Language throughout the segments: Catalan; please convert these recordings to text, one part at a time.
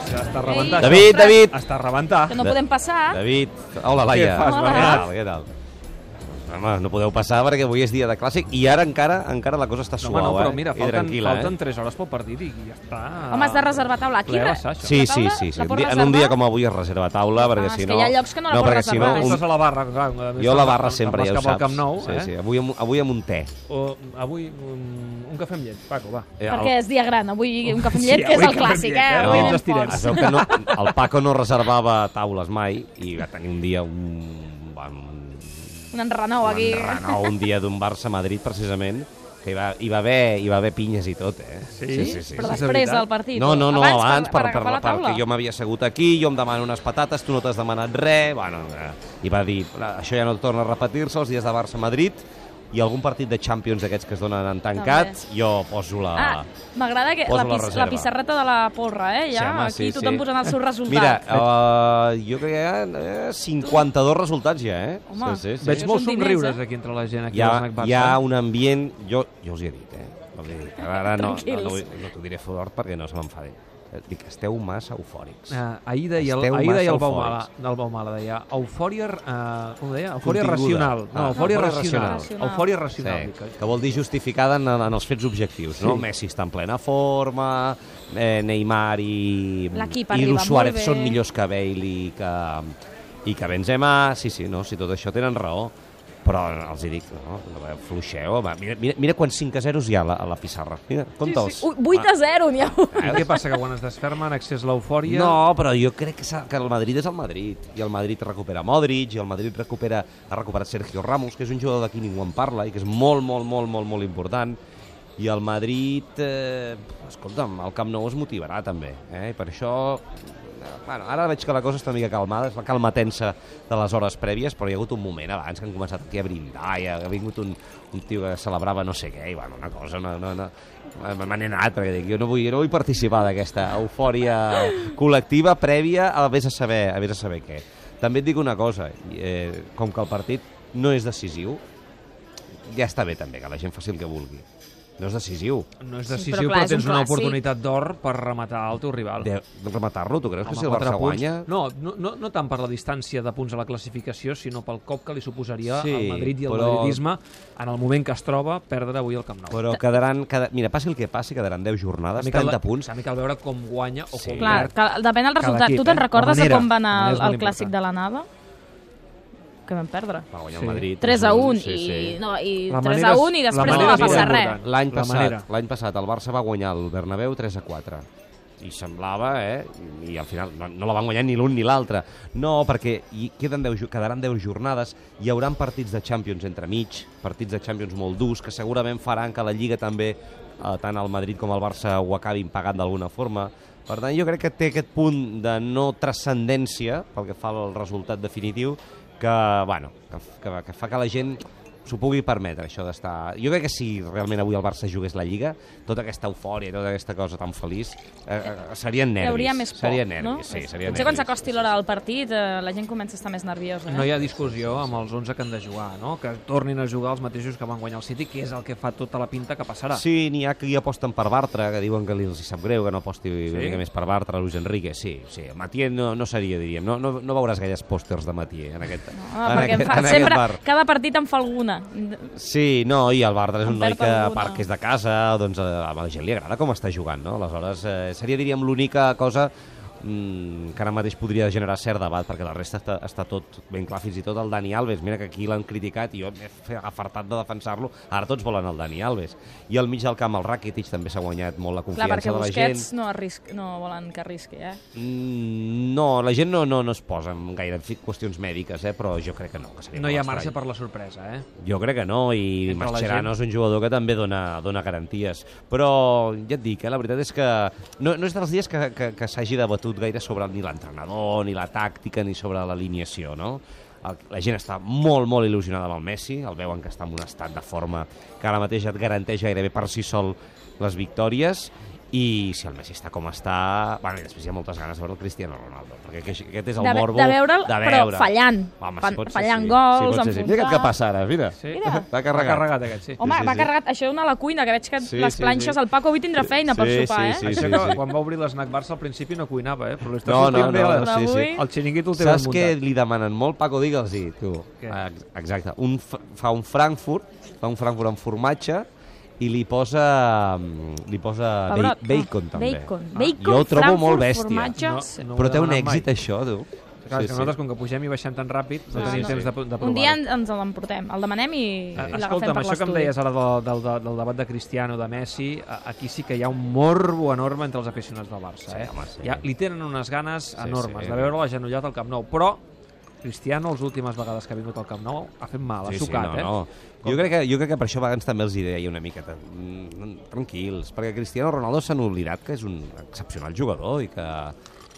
Està rebentat. David, això. David. Està rebentat. Que no podem passar. David, hola Laia. Què fas, Hola. Què tal, què tal? Home, no podeu passar perquè avui és dia de clàssic i ara encara encara la cosa està No, suau, no, però eh? mira, I falten, tranquil·la, falten eh? 3 hores pel partit i ja està. Home, has de reservar taula. Aquí, re- això. Sí, sí, sí. sí. en un reservar? dia com avui es reserva taula, perquè Ah, si és no... que hi ha llocs que no la pots perquè si no, reservar. un, Estàs a la barra, clar. jo a la barra sempre, ja ho saps. Camp Nou, sí, eh? sí. Avui, amb, avui amb un te. O, avui un, un cafè amb llet, Paco, va. Eh, Perquè és dia gran. Avui un cafè amb Sí, llet, que és el clàssic, eh? eh? Avui No, ens estirem. forts. Es veu que no, el Paco no reservava taules mai i va tenir un dia un, Un enrenou aquí. un renou un dia d'un Barça-Madrid precisament que hi va, hi, va haver, hi va haver pinyes i tot, eh? Sí? sí, sí, sí. Però és després veritat? del partit. No, no, no, abans, abans, per, per, per, per, taula. perquè jo m'havia assegut aquí, jo em demano unes patates, tu no t'has demanat res, bueno, eh, i va dir, això ja no torna a repetir-se els dies de Barça-Madrid, i algun partit de Champions d'aquests que es donen en tancat, jo poso la... Ah, m'agrada que Poso la, la pis, reserva. la pissarreta de la porra, eh? Ja, Sí, home, aquí sí, tothom sí. posant el seu resultat. Mira, uh, jo crec que hi ha eh, 52 resultats ja, eh? Home. sí, sí, sí. Veig molts diners, somriures eh? aquí entre la gent, aquí hi ha, hi ha un ambient... Jo, jo us hi he dit, eh? Els he dit. Ara no, no, no, no t'ho diré fort perquè no se m'enfadin. Eh, Dic, esteu massa eufòrics. Uh, ahir deia, Esteu ahir deia el Baumala, del Baumala, deia eufòria, uh, com ho deia? Eufòria Continguda. racional. No, Ah, eufòria eufòria racional. racional. Eufòria racional. Sí, dic, que vol dir justificada en, en els fets objectius, no? Sí. Messi està en plena forma, eh, Neymar i, L'equip i Luis Suárez són millors que Bale i que, i que Benzema, sí, sí, no, si tot això tenen raó, però els hi dic, no, fluixeu, home. Mira, mira, mira quants 5 a 0 hi ha a la, a la pissarra. Mira, compta'ls. Ui, 8 a 0, n'hi ha un. I què passa, que quan es desferma en excés l'eufòria... No, però jo crec que, que el Madrid és el Madrid. I el Madrid recupera Modric, i el Madrid recupera, ha recuperat Sergio Ramos, que és un jugador d'aquí ningú en parla, i que és molt, molt, molt, molt, molt important. I el Madrid, eh, escolta'm, el Camp Nou es motivarà també. Eh? I per això, eh, bueno, ara veig que la cosa està una mica calmada, és la calma tensa de les hores prèvies, però hi ha hagut un moment abans que han començat aquí a brindar, i ha vingut un, un tio que celebrava no sé què, i bueno, una cosa, no, no, no, me n'he anat, perquè dic, jo no vull, no vull participar d'aquesta eufòria col·lectiva prèvia a vés a saber, a vés a saber què. També et dic una cosa, eh, com que el partit no és decisiu, ja està bé també que la gent faci el que vulgui. No és decisiu. No és Sí, decisiu, però però, clar, és tens un una clàssic. oportunitat d'or per rematar el teu rival. De, de rematar-lo, tu creus que Home, si el Barça punts. guanya... No, no, no, no tant per la distància de punts a la classificació, sinó pel cop que li suposaria Sí, al Madrid i al però- madridisme en el moment que es troba perdre avui el Camp Nou. Però quedaran... Cada, mira, passi el que passi, quedaran 10 jornades, cal- 30 punts. També cal veure com guanya o Sí. com Clar, perd. que depèn del resultat. equip, tu te'n eh? recordes de com va anar el, el clàssic de la Nava? Que vam perdre. Va guanyar Sí. el Madrid. 3 a 1 sí, i, sí. no, i La 3 manera a és- 1 i la després no manera va passar res. L'any passat, l'any passat el Barça va guanyar el Bernabéu 3 a 4 i semblava, eh, i al final no, no la van guanyar ni l'un ni l'altre. No, perquè hi queden 10, ju- quedaran 10 jornades, hi hauran partits de Champions entre mig, partits de Champions molt durs, que segurament faran que la Lliga també, eh, tant el Madrid com el Barça, ho acabin pagant d'alguna forma. Per tant, jo crec que té aquest punt de no transcendència, pel que fa al resultat definitiu, que, bueno, que, que, que fa que la gent s'ho pugui permetre, això d'estar... Jo crec que si realment avui el Barça jugués la Lliga, tota aquesta eufòria, tota aquesta cosa tan feliç, eh, eh, serien Hi nervis. hauria més por, serien no? nervis, sí, serien Potser quan nervis. s'acosti l'hora del partit eh, la gent comença a estar més nerviosa. Eh? No hi ha discussió amb els 11 que han de jugar, no? que tornin a jugar els mateixos que van guanyar el City, que és el que fa tota la pinta que passarà. Sí, n'hi ha que hi aposten per Bartra, que diuen que li els hi sap greu que no aposti sí? una mica més per Bartra, Luis Enrique, sí, sí. Matier no, no seria, diríem, no, no, no veuràs gaires pòsters de Matier en aquest, Ah, en aquest, fa, en sempre, aquest bar. cada partit en fa alguna. Sí, no, i el Bartra és un noi que, a part que és de casa, doncs a la gent li agrada com està jugant, no? Aleshores, eh, seria, diríem, l'única cosa mm, que ara mateix podria generar cert debat, perquè la resta està, està tot ben clar, fins i tot el Dani Alves. Mira que aquí l'han criticat i jo m'he afartat de defensar-lo. Ara tots volen el Dani Alves. I al mig del camp el Rakitic també s'ha guanyat molt la Clar, confiança perquè de la Busquets gent. no, arrisc, no volen que arrisqui, eh? Mm, no, la gent no, no, no es posa en gaire fi- qüestions mèdiques, eh? però jo crec que no. Que seria No hi ha estrany. per la sorpresa, eh? Jo crec que no, i Entre Mascherano gent. és un jugador que també dona, dona garanties. Però ja et dic, eh, la veritat és que no, no és dels dies que, que, que s'hagi debatut gaire sobre ni l'entrenador, ni la tàctica, ni sobre l'alineació, no? El- La gent està molt, molt il·lusionada amb el Messi, el veuen que està en un estat de forma que ara mateix et garanteix gairebé per si sol les victòries, i si el Messi està com està... Bueno, i després hi ha moltes ganes de veure el Cristiano Ronaldo, perquè aquest, aquest és el De morbo de veure'l, de però veure. fallant. Home, sí, pot fallant sí. gols, sí, sí. Mira què enfonsat. passa ara, mira. Sí. Mira. Va Ha carregat. carregat aquest, sí. Home, sí, va sí. carregat. Això és una a la cuina, que veig que Sí, les sí, planxes, sí. el Paco avui tindrà feina per Sí, sopar, sí, eh? sí, Això sí, que sí. quan va obrir l'esnac Barça al principi no cuinava, eh? Però No, no, no, no, sí, sí. El xiringuito el té Saps què li demanen molt, Paco? Digue'ls-hi, tu. Exacte. Un, fa un Frankfurt, fa un Frankfurt amb formatge i li posa, mm, li posa Pebrot, ba- bacon, no. també. Bacon, Ah. bacon, Jo ho trobo Frankfurt, molt bèstia. formatge... No, sí. no Però té un demanat mai. èxit, això, tu. Clar, és que nosaltres, com que pugem i baixem tan ràpid, no Ah, tenim no. temps de, de provar-ho. Un dia en- ens l'emportem, el demanem i, i l'agafem Escolta'm, per això que em l'estudi. deies ara del, del, del, debat de Cristiano, de Messi, aquí sí que hi ha un morbo enorme entre els aficionats del Barça. Sí, eh? home, sí. Ja, li tenen unes ganes enormes sí. de veure-lo agenollat al Camp Nou, però Cristiano, les últimes vegades que ha vingut al Camp Nou, ha fet mal, ha sucat, no, eh? no. Jo crec, que, jo crec que per això a vegades també els hi deia una miqueta mm, tranquils, perquè Cristiano Ronaldo s'han oblidat que és un excepcional jugador i que...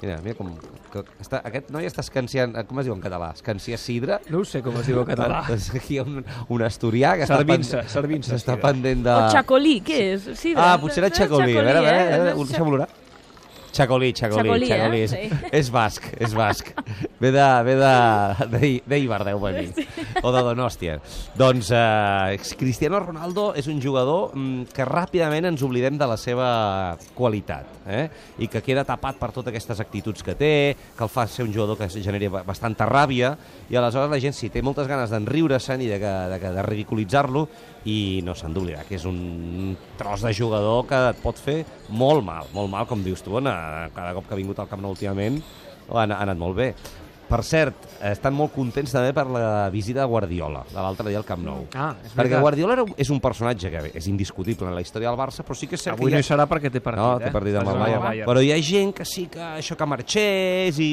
Mira, mira com... Que està, aquest noi està escanciant... eh, Com es diu en català? Escanciar sidra? No ho sé com es diu en català. Doncs aquí hi ha un, un asturià que Servint-se, està, servint-se, està sidra. pendent de... O xacolí, què és? Sí, Ah, potser era Chacolí. A veure, a veure, a veure, eh? deixa'm olorar. Chacolí, Chacolí, Chacolí, eh? Chacolí. És, Sí. és basc, és basc. Ve de, ve de, de, d'Eibar, deu venir. O de Donòstia. Doncs eh, Cristiano Ronaldo és un jugador mm, que ràpidament ens oblidem de la seva qualitat. Eh? I que queda tapat per totes aquestes actituds que té, que el fa ser un jugador que genera ba- bastanta ràbia, i aleshores la gent sí, té moltes ganes d'enriure-se'n i de, de, que- de ridiculitzar-lo, i no s'han d'oblidar que és un tros de jugador que et pot fer molt mal, molt mal, com dius tu, Anna, cada cop que ha vingut al Camp Nou últimament ha anat molt bé. Per cert, estan molt contents també per la visita de Guardiola, de l'altre dia al Camp Nou. Ah, és Perquè. Guardiola era, és un personatge que és indiscutible en la història del Barça, però sí que és cert Avui que no hi serà perquè té partit, no, eh? té partit amb el Bayern. Bayern. Però hi ha gent que sí que això que marxés i...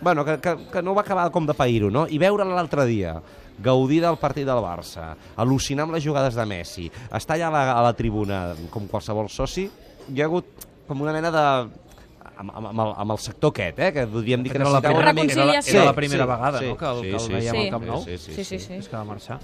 Bueno, que, que, que no va acabar com de pair-ho, no? I veure l'altre dia gaudir del partit del Barça, al·lucinar amb les jugades de Messi, estar allà a la, a la tribuna com qualsevol soci, hi ha hagut com una mena de... amb, amb, amb, el, amb el sector aquest, eh? que podríem dir que Era la necessitava primera, una mica... era la, era la primera Sí, vegada sí, no? que el, que el sí, veiem sí. al Camp Nou. Sí, sí, Sí, sí, sí. sí. És que va marxar.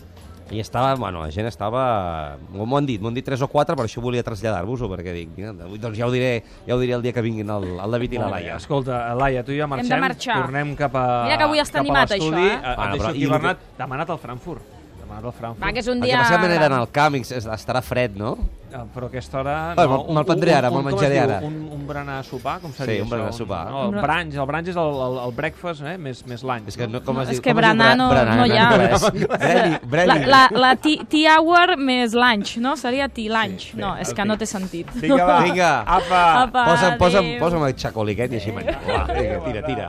I estava, bueno, la gent estava... M'ho han dit, m'ho han dit tres o quatre, per això volia traslladar-vos-ho, perquè dic, mira, doncs ja ho diré, ja ho diré el dia que vinguin el, el David i la. Laia. Escolta, Laia, tu i jo marxem, tornem cap a Mira que avui està animat, això, eh? Eh, Et deixo però aquí, que- Bernat, demanat al Frankfurt. Demanat al Frankfurt. Va, que és un El dia... que passa que eren al camp i es- estarà fred, no? Eh, Però a aquesta hora... Bueno, me'l prendré ara, me'l menjaré ara. Un, un berenar sopar, com seria Sí, un berenar sopar. No, el Un- brunch, el brunch és el, el, el breakfast, eh? més, més lunch. És que no, com No, es és diu? que berenar no- berenar? no hi ha. Breni, breni. La, la, la tea, tea hour més lunch, no? Seria tea lunch. Sí, no, és que no té sentit. Vinga, va. Vinga. Apa. Apa, Posa'm, posa'm, posa'm el xacoliquet i així menjar. Va, vinga, tira, tira.